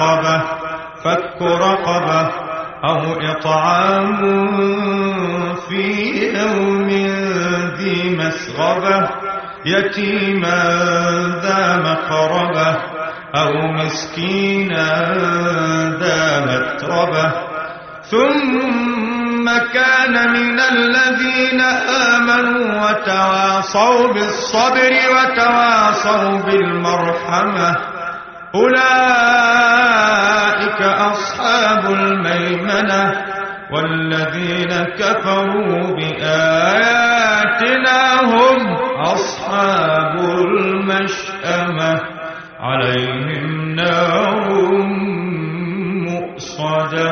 العقبة فك رقبة أو إطعام في يوم ذي مسغبة يتيما ذا مقربة أو مسكينا ذا متربة. ثم كان من الذين آمنوا وتواصوا بالصبر وتواصوا بالمرحمة. أولئك الميمنة والذين كفروا بآياتنا هم أصحاب المشأمة. عليهم نار مؤصدة.